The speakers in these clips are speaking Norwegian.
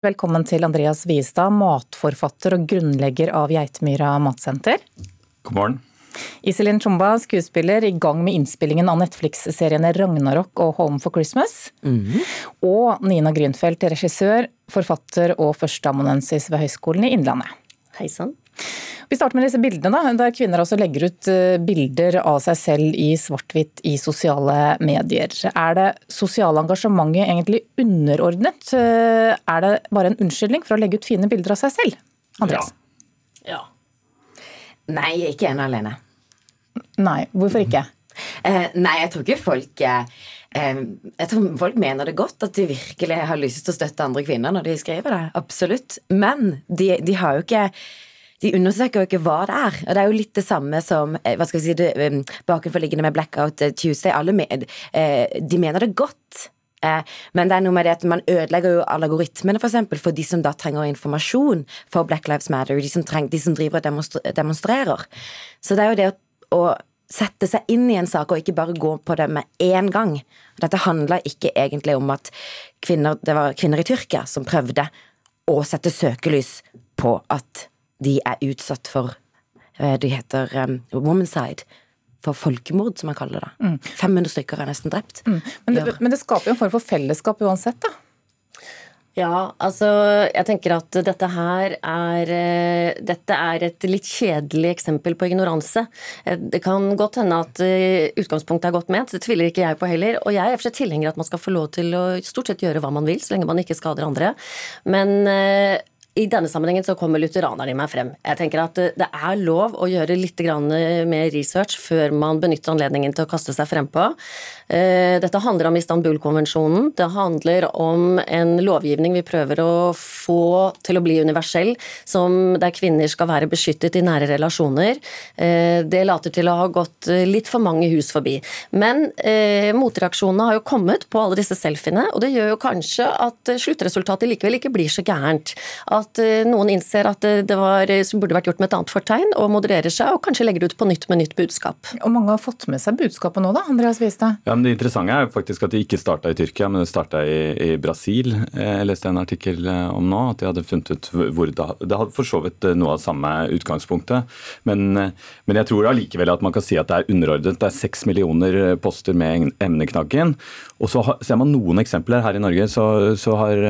Velkommen til Andreas Wiestad, matforfatter og grunnlegger av Geitmyra matsenter. God morgen. Iselin Chumba, skuespiller, i gang med innspillingen av Netflix-seriene Ragnarok og Home for Christmas. Mm. Og Nina Grünfeldt, regissør, forfatter og førsteamanuensis ved Høgskolen i Innlandet. Hei sann. Vi starter med disse bildene, da, der kvinner også legger ut eh, bilder av seg selv i svart-hvitt i sosiale medier. Er det sosiale engasjementet egentlig underordnet? Eh, er det bare en unnskyldning for å legge ut fine bilder av seg selv? Andreas? Ja. ja. Nei, ikke ene alene. Nei, hvorfor ikke? Eh, nei, jeg tror ikke folk eh, eh, jeg tror folk mener det godt, at de virkelig har lyst til å støtte andre kvinner når de skriver det. Absolutt. Men de, de har jo ikke de undersøker jo ikke hva det er. Og det er jo litt det samme som eh, hva skal vi si, um, bakenforliggende med Blackout eh, Tuesday. Alle med, eh, de mener det godt. Men det er noe med det at man ødelegger jo algoritmene for, eksempel, for de som da trenger informasjon for Black Lives Matter, de som, treng, de som driver og demonstrerer. Så det er jo det å, å sette seg inn i en sak og ikke bare gå på det med én gang. Dette handler ikke egentlig om at kvinner, det var kvinner i Tyrkia som prøvde å sette søkelys på at de er utsatt for eh, Det heter um, womanside. For folkemord, som man kaller det. Mm. 500 stykker er nesten drept. Mm. Men, det, men, det, skaper jo en form for fellesskap uansett, da? Ja, altså jeg tenker at dette her er eh, Dette er et litt kjedelig eksempel på ignoranse. Eh, det kan godt hende at utgangspunktet er godt ment, det tviler ikke jeg på heller. Og jeg er for tilhenger av at man skal få lov til å stort sett gjøre hva man vil, så lenge man ikke skader andre. Men i denne sammenhengen så kommer lutheranerne i meg frem. Jeg tenker at det er lov å gjøre litt mer research før man benytter anledningen til å kaste seg frempå. Eh, dette handler om Istanbul-konvensjonen. Det handler om en lovgivning vi prøver å få til å bli universell, som der kvinner skal være beskyttet i nære relasjoner. Eh, det later til å ha gått litt for mange hus forbi. Men eh, motreaksjonene har jo kommet på alle disse selfiene, og det gjør jo kanskje at sluttresultatet likevel ikke blir så gærent. At eh, noen innser at det var, burde vært gjort med et annet fortegn, og modererer seg, og kanskje legger det ut på nytt med nytt budskap. Og mange har fått med seg budskapet nå, da, Andreas Viste. Ja, men Det interessante er faktisk at det ikke starta i Tyrkia, men det starta i, i, Brasil. Eh, jeg leste en artikkel eh, om nå, at de hadde funnet ut hvor det, det hadde for så vidt noe av samme utgangspunktet. Men, men jeg tror allikevel at man kan si at det er underordnet. Det er seks millioner poster med emneknaggen. Og så ser man noen eksempler. Her i Norge så, så har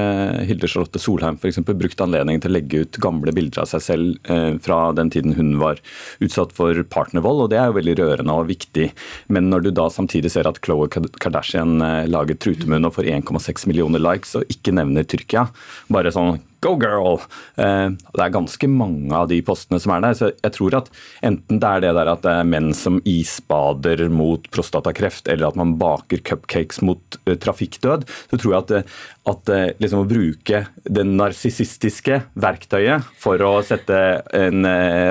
Hilde Charlotte Solheim eksempel, brukt anledningen til å legge ut gamle bilder av seg selv eh, fra den tiden hun var utsatt for partnervold, og det er jo veldig rørende og viktig. Men når du da samtidig ser at Khloe Kardashian eh, lager trutemunn og får 1,6 millioner likes og ikke nevner Tyrkia, bare sånn Go girl! Eh, det er ganske mange av de postene som er der. Så jeg tror at enten det er det der at det er menn som isbader mot prostatakreft, eller at man baker cupcakes mot uh, trafikkdød, så tror jeg at, eh, at liksom å bruke det narsissistiske verktøyet for å sette en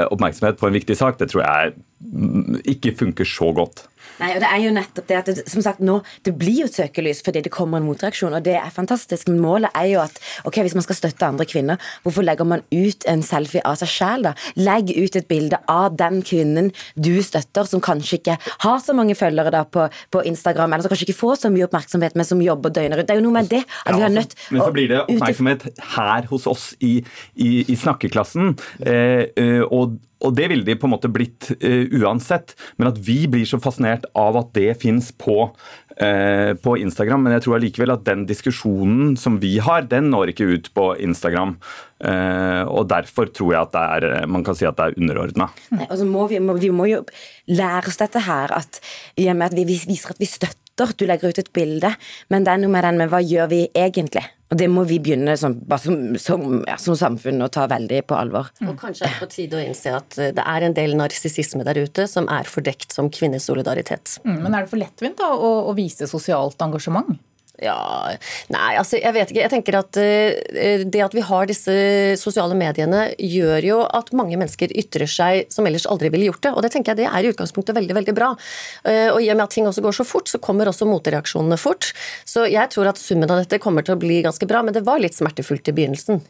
oppmerksomhet på en viktig sak, det tror jeg mm, ikke funker så godt. Nei, og det er jo nettopp det at det, som sagt nå, det blir jo et søkelys fordi det kommer en motreaksjon, og det er fantastisk. Men målet er jo at ok, hvis man skal støtte andre kvinner, hvorfor legger man ut en selfie av seg sjæl, da? Legg ut et bilde av den kvinnen du støtter, som kanskje ikke har så mange følgere da på, på Instagram, eller som kanskje ikke får så mye oppmerksomhet, men som jobber døgnet rundt. Det er jo noe med det at ja, vi har nødt Men så blir det oppmerksomhet her hos oss i, i, i snakkeklassen, eh og og det ville de på en måte blitt uh, uansett, men at vi blir så fascinert av at det fins på, uh, på, Instagram. Men jeg tror allikevel at den diskusjonen som vi har, den når ikke ut på Instagram. Uh, og derfor tror jeg at er, man kan si at det er underordna. Altså vi, vi, må, jo lære oss dette her, at at vi viser at vi støtter Du legger ut et bilde, men det er noe med den med hva gjør vi egentlig? Og det må vi begynne som, som, som, ja, som, samfunn å ta veldig på alvor. Og kanskje er det på tide å innse at eh, det er en del narsissisme der ute som er fordekt som kvinnesolidaritet. Mm, men er det for lettvint da, å, å vise sosialt engasjement? Ja Nei, altså jeg vet ikke. Jeg tenker at uh, det at vi har disse sosiale mediene, gjør jo at mange mennesker ytrer seg som ellers aldri ville gjort det. Og det tenker jeg det er i utgangspunktet veldig, veldig bra. Uh, og i og med at ting også går så fort, så kommer også motreaksjonene fort. Så jeg tror at summen av dette kommer til å bli ganske bra, men det var litt smertefullt i begynnelsen.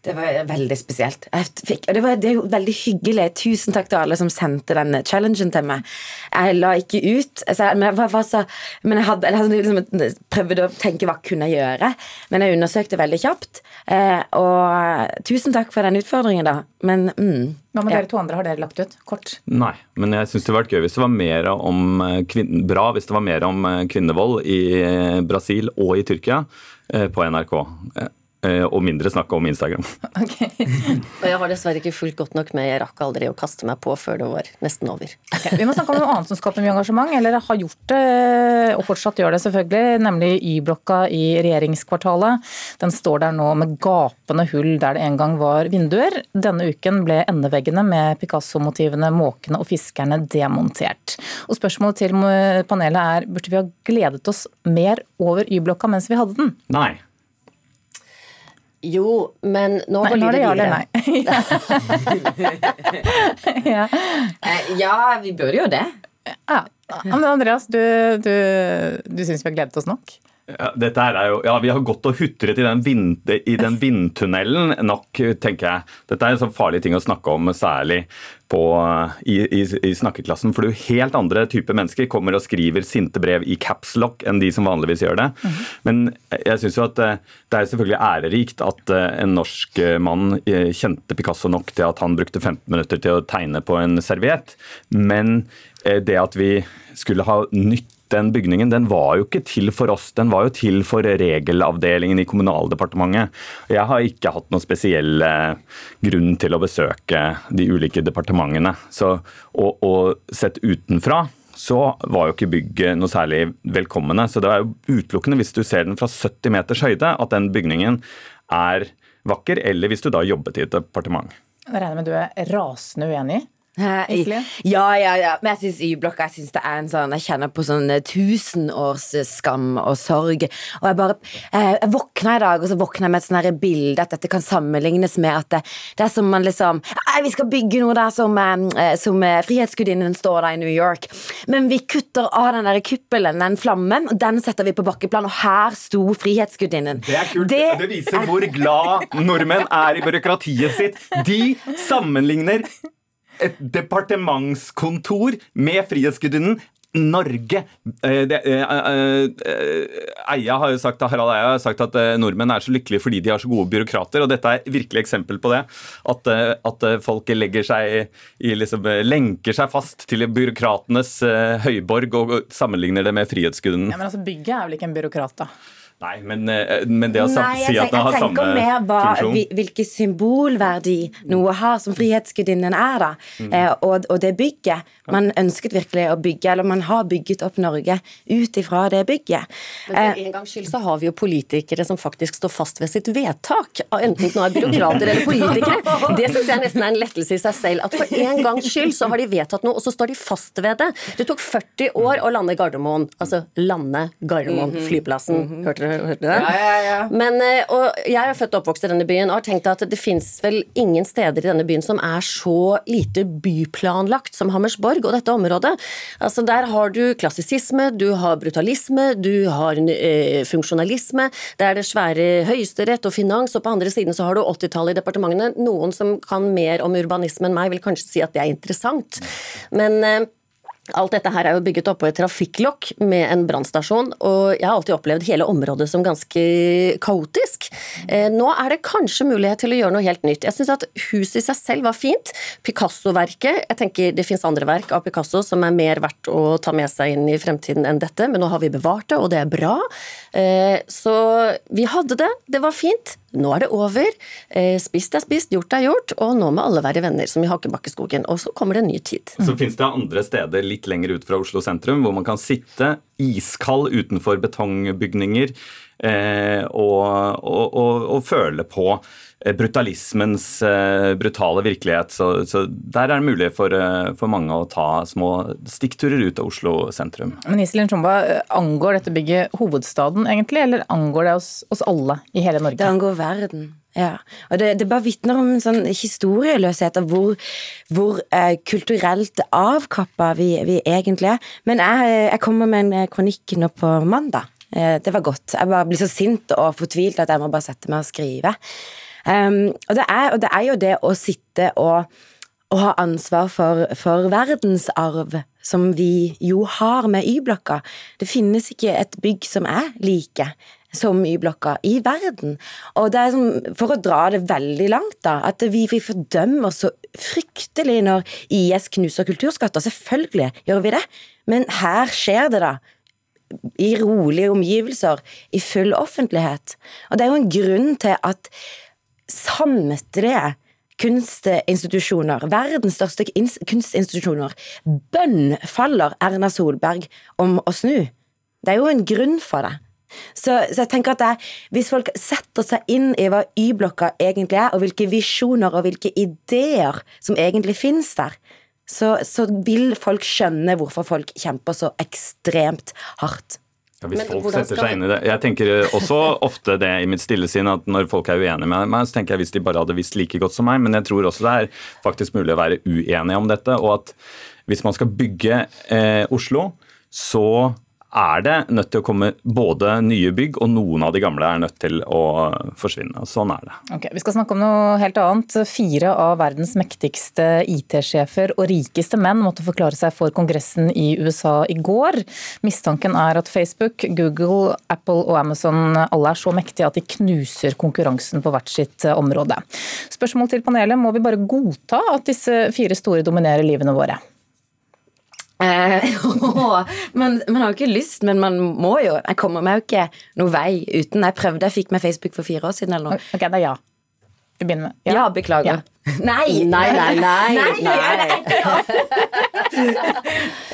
Det var veldig spesielt. Fikk, og det, var, det er jo veldig hyggelig. Tusen takk til alle som sendte denne challengen til meg. Jeg la ikke ut altså, men, jeg, var, så, men jeg, hadde, jeg hadde liksom prøvd å tenke hva kunne jeg gjøre. Men jeg undersøkte veldig kjapt. Eh, og tusen takk for den utfordringen, da. Men mm, Hva med ja. dere to andre? Har dere lagt ut? Kort? Nei, men jeg syns det hadde vært gøy hvis det var mer om eh, kvinne, bra hvis det var mer om eh, kvinnevold i eh, Brasil og i Tyrkia på NRK. Eh, og mindre snakke om Instagram. Ok. og jeg har dessverre ikke fulgt godt nok med. Jeg rakk aldri å kaste meg på før det var nesten over. Okay. Vi må snakke om noe annet som skaper mye engasjement, eller har gjort det, og fortsatt gjør det selvfølgelig, nemlig Y-blokka i regjeringskvartalet. Den står der nå med gapende hull der det en gang var vinduer. Denne uken ble endeveggene med Picasso-motivene Måkene og Fiskerne demontert. Og spørsmålet til panelet er burde vi ha gledet oss mer over Y-blokka mens vi hadde den? Nei. Jo, men nå nei, går livet videre. ja. Eh, ja, vi burde jo det. Ja. Men Andreas, du, du, du syns vi har gledet oss nok? Ja, dette her er jo, ja, Vi har gått og hutret i den, vind, i den vindtunnelen nok, tenker jeg. Dette er en sånn farlig ting å snakke om, særlig på, i, i, i, snakkeklassen. For det er jo helt andre typer mennesker kommer og skriver sinte brev i capslock enn de som vanligvis gjør det. Mm. Men jeg syns jo at eh, det er selvfølgelig ærerikt at eh, en norsk eh, mann kjente Picasso nok til at han brukte 15 minutter til å tegne på en serviett. Men det at vi skulle ha nytt den bygningen den var jo ikke til for oss, den var jo til for regelavdelingen i Kommunaldepartementet. Jeg har ikke hatt noen spesiell eh, grunn til å besøke de ulike departementene. Så, og, og sett utenfra så var jo ikke bygget noe særlig velkommende. Så det er jo utelukkende hvis du ser den fra 70 meters høyde at den bygningen er vakker, eller hvis du da jobbet i et departement. Jeg regner med du er rasende uenig? Ja, ja, ja. Men jeg syns Y-blokka jeg synes det er en sånn Jeg kjenner på sånn tusenårsskam tusenårs eh, skam og sorg. Og jeg bare Jeg, jeg våkna i dag, og så våkna jeg med et sånt bilde at dette kan sammenlignes med at det, det er som man liksom Vi skal bygge noe der som, eh, som Frihetsgudinnen står der i New York. Men vi kutter av den der kuppelen, den flammen, og den setter vi på bakkeplan. Og her sto Frihetsgudinnen. Det er kult. Det, det viser hvor glad nordmenn er i byråkratiet sitt. De sammenligner et departementskontor med Frihetsgudinnen. Norge eh, eh, eh, Eia har jo sagt, Harald Eia har sagt at nordmenn er så lykkelige fordi de har så gode byråkrater. og Dette er virkelig eksempel på det. At, at folk legger seg i, liksom, lenker seg fast til byråkratenes høyborg og sammenligner det med Frihetsgudinnen. Ja, men altså, Bygget er vel ikke en byråkrat, da? Nei, men, eh, men, det å Nei, si at det har samme mer hva, funksjon Hvilken symbolverdi noe har, som Frihetsgudinnen er, da. Mm. Eh, og, og, det bygget. Man ønsket virkelig å bygge, eller man har bygget opp Norge ut ifra det bygget. Men for eh, en gangs skyld så har vi jo politikere som faktisk står fast ved sitt vedtak. Enten det nå er byråkrater eller politikere. Det syns jeg nesten er en lettelse i seg selv. At for en gangs skyld så har de vedtatt noe, og så står de fast ved det. Det tok 40 år å lande Gardermoen. Altså lande Gardermoen, mhm. flyplassen. Mhm. Hørte dere hørte det? Ja, ja, ja. Men, eh, og jeg er født og oppvokst i denne byen og har tenkt at det fins vel ingen steder i denne byen som er så lite byplanlagt som Hammersborg og dette området. Altså Der har du klassisisme, du har brutalisme, du har eh, funksjonalisme. Det er det svære høyesterett og finans, og på andre siden så har du 80-tallet i departementene. Noen som kan mer om urbanisme enn meg, vil kanskje si at det er interessant. Men eh, Alt dette her er jo bygget oppå et trafikklokk med en brannstasjon, og jeg har alltid opplevd hele området som ganske kaotisk. Eh, nå er det kanskje mulighet til å gjøre noe helt nytt. Jeg syns at huset i seg selv var fint. Picasso-verket Jeg tenker det fins andre verk av Picasso som er mer verdt å ta med seg inn i fremtiden enn dette, men nå har vi bevart det, og det er bra. Eh, så vi hadde det, det var fint. Nå er det over. Eh, spist er spist, gjort er gjort, og nå må alle være venner, som i Hakebakkeskogen. Og så kommer det en ny tid. Så finnes det andre steder litt lenger ut fra Oslo sentrum hvor man kan sitte iskald utenfor betongbygninger eh, og, og, og, og føle på Eh, brutalismens eh, brutale virkelighet. Så, så der er det mulig for, eh, for, mange å ta små stikkturer ut av Oslo sentrum. Men Iselin Chomba, angår dette bygget hovedstaden egentlig, eller angår det oss, oss alle i hele Norge? Det angår verden. Ja, og det, det bare vitner om en sånn historieløshet av hvor, hvor eh, kulturelt avkappa vi, vi, egentlig er. Men jeg, jeg kommer med en kronikk nå på mandag. Eh, det var godt. Jeg bare blir så sint og fortvilt at jeg må bare sette meg og skrive. Um, og, det er, og, det er, jo det å sitte og, og ha ansvar for, for, verdensarv, som vi jo har med Y-blokka. Det finnes ikke et bygg som er like som Y-blokka i verden. Og det er som, For å dra det veldig langt, da, at vi, vi fordømmer så fryktelig når IS knuser kulturskatter. Selvfølgelig gjør vi det, men her skjer det, da i rolige omgivelser, i full offentlighet. Og det er jo en grunn til at samtlige kunstinstitusjoner, verdens største kunstinstitusjoner, bønnfaller Erna Solberg om å snu. Det er jo en grunn for det. Så, så jeg tenker at det, Hvis folk setter seg inn i hva Y-blokka egentlig er, og hvilke visjoner og hvilke ideer som egentlig finnes der, så, så vil folk skjønne hvorfor folk kjemper så ekstremt hardt. Ja, hvis folk setter seg inn i det. Jeg tenker også ofte det i mitt stille sinn at når folk er uenige med meg, så tenker jeg hvis de bare hadde visst like godt som meg, men jeg tror også det er faktisk mulig å være uenige om dette. Og at hvis man skal bygge eh, Oslo, så er det nødt til å komme både nye bygg, og noen av de gamle er nødt til å forsvinne. Sånn er det. Okay, Vi skal snakke om noe helt annet. Fire av verdens mektigste IT-sjefer og rikeste menn måtte forklare seg for Kongressen i USA i går. Mistanken er at Facebook, Google, Apple og Amazon alle er så mektige at de knuser konkurransen på hvert sitt område. Spørsmål til panelet, må vi bare godta at disse fire store dominerer livene våre? Eh, man, man, har jo ikke lyst, men man må jo. Jeg kommer meg jo ikke noe vei uten. Jeg prøvde, jeg fikk meg Facebook for fire år siden eller noe. Ok, er ja. Du begynner med ja. ja beklager. Ja. Nei, nei, nei. Nei, nei.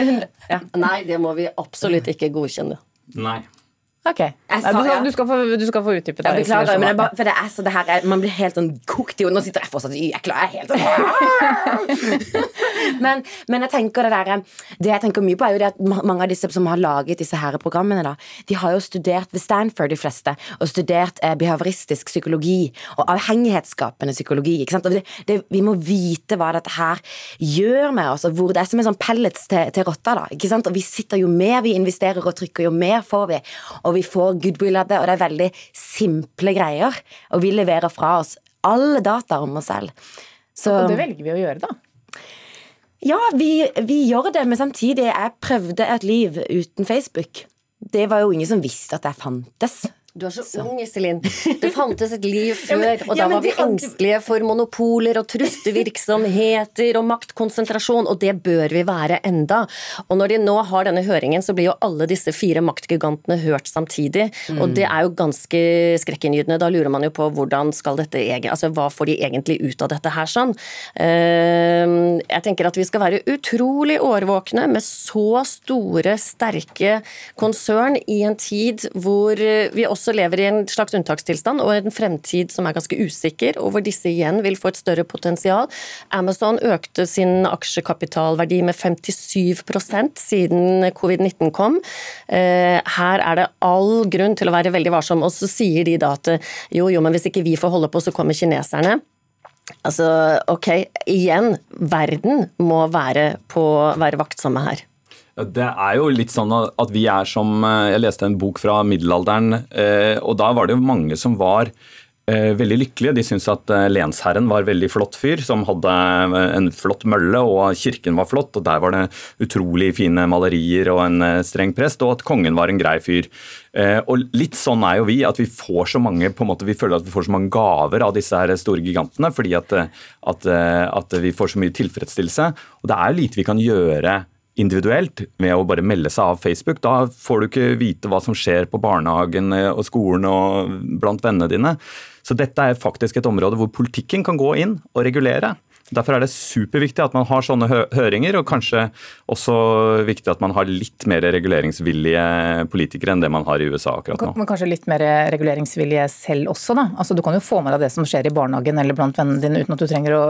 nei. nei, det må vi absolutt ikke godkjenne. Nei. Ok. Sa, du, skal, du, skal få, du, skal, få, utdype det. Jeg beklager, men bare, for det er så det her er, Man blir helt sånn kokt i Nå sitter jeg fortsatt i ekla. Jeg er helt sånn men, men, jeg tenker det der Det jeg tenker mye på, er jo det at mange av disse som har laget disse her programmene, da, de har jo studert ved Stanford, de fleste, og studert eh, behavioristisk psykologi og avhengighetsskapende psykologi. ikke sant? Det, det, vi må vite hva dette her gjør med oss, og hvor det er som en sånn pellets til, til rotta. da, ikke sant? Og vi sitter jo mer vi investerer og trykker, jo mer får vi. Og vi får goodwill av det, og det er veldig simple greier. Og vi leverer fra oss alle data om oss selv. Så, og det velger vi å gjøre, da? Ja, vi, vi gjør det, men samtidig Jeg prøvde et liv uten Facebook. Det var jo ingen som visste at jeg fantes. Du er så, så. ung, Iselin. Det fantes et liv før, ja, men, og da ja, var vi engstelige for monopoler og trustevirksomheter og maktkonsentrasjon, og det bør vi være enda. Og når de nå har denne høringen, så blir jo alle disse fire maktgigantene hørt samtidig, mm. og det er jo ganske skrekkinngytende. Da lurer man jo på hvordan skal dette altså hva får de egentlig ut av dette her sånn? Ehm, jeg tenker at vi skal være utrolig årvåkne med så store, sterke konsern i en tid hvor vi også også lever i en slags unntakstilstand og en fremtid som er ganske usikker, og hvor disse igjen vil få et større potensial. Amazon økte sin aksjekapitalverdi med 57% siden covid-19 kom. Eh, her er det all grunn til å være veldig varsom. Og så sier de da at jo, jo, men hvis ikke vi får holde på, så kommer kineserne. Altså, ok, igjen, verden må være, på, være vaktsomme her. Det er jo litt sånn at vi er som eh, Jeg leste en bok fra middelalderen, eh, og da var det jo mange som var eh, veldig lykkelige. De syntes at lensherren var veldig flott fyr, som hadde en flott mølle, og kirken var flott, og der var det utrolig fine malerier og en streng prest, og at kongen var en grei fyr. Og litt sånn er jo vi, at vi får så mange på en måte, vi føler at vi får så mange gaver av disse her store gigantene, fordi at, at, at vi får så mye tilfredsstillelse. Og det er lite vi kan gjøre individuelt med å bare melde seg av Facebook. Da får du ikke vite hva som skjer på barnehagen eh, og skolen og blant vennene dine. Så dette er faktisk et område hvor politikken kan gå inn og regulere. Derfor er det superviktig at man har sånne hø høringer, og kanskje også viktig at man har litt mer reguleringsvillige politikere enn det man har i USA akkurat nå. Men kanskje litt mer reguleringsvillige selv også, da? Altså, du kan jo få med deg det som skjer i barnehagen eller blant vennene dine uten at du trenger å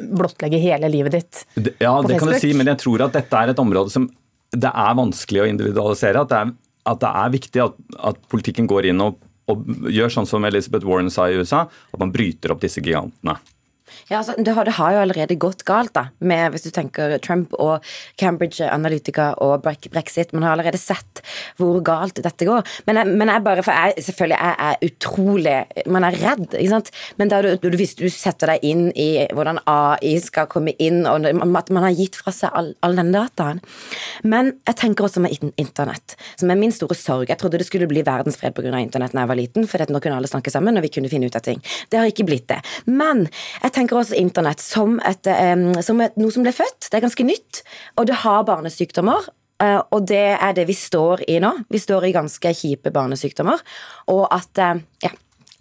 blottlegge hele livet ditt det, ja, på Facebook. Ja, det kan du si, men jeg tror at dette er et område som det er vanskelig å individualisere. At det er, at det er viktig at, at politikken går inn og, og gjør sånn som Elizabeth Warren sa i USA, at man bryter opp disse gigantene. Ja, altså, det, har, det har jo allerede gått galt, da, med, hvis du tenker Trump og Cambridge Analytica og brexit. Man har allerede sett hvor galt dette går. Men jeg, men jeg bare, for jeg, selvfølgelig jeg er utrolig Man er redd, ikke sant. Men da du, hvis du setter deg inn i hvordan AI skal komme inn, og at man har gitt fra seg all, all den dataen Men jeg tenker også med internett, som er min store sorg. Jeg trodde det skulle bli verdensfred pga. internett da jeg var liten, for nå kunne alle snakke sammen, og vi kunne finne ut av ting. Det har ikke blitt det. Men jeg tenker også internett som, et, som et, noe som ble født. Det er ganske nytt, og det har barnesykdommer. Eh, og det er det vi står i nå. Vi står i ganske kjipe barnesykdommer. Og at eh, ja,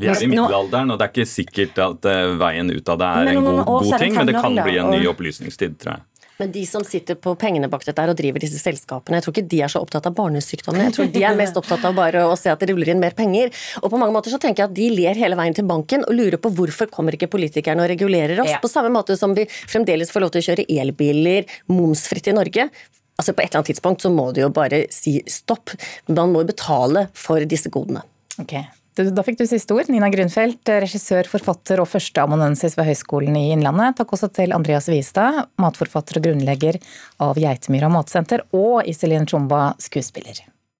vi er i middelalderen, og det er ikke sikkert at eh, veien ut av det er en god, god ting, men det kan bli en ny opplysningstid, tror jeg. Men de som sitter på pengene bak dette og driver disse selskapene, jeg tror ikke de er så opptatt av barnesykdommene. Jeg tror de er mest opptatt av bare å se at det ruller inn mer penger. Og på mange måter så tenker jeg at de ler hele veien til banken og lurer på hvorfor kommer ikke politikerne og regulerer oss, ja. på samme måte som vi fremdeles får lov til å kjøre elbiler momsfritt i Norge. Altså På et eller annet tidspunkt så må du jo bare si stopp. Man må jo betale for disse godene. Okay. Da fikk du siste ord. Nina Grunfeldt, regissør, forfatter og førsteamanuensis ved Høgskolen i Innlandet. Takk også til Andreas Wistad, matforfatter og grunnlegger av Geitemyra matsenter, og Iselin Tjomba, skuespiller.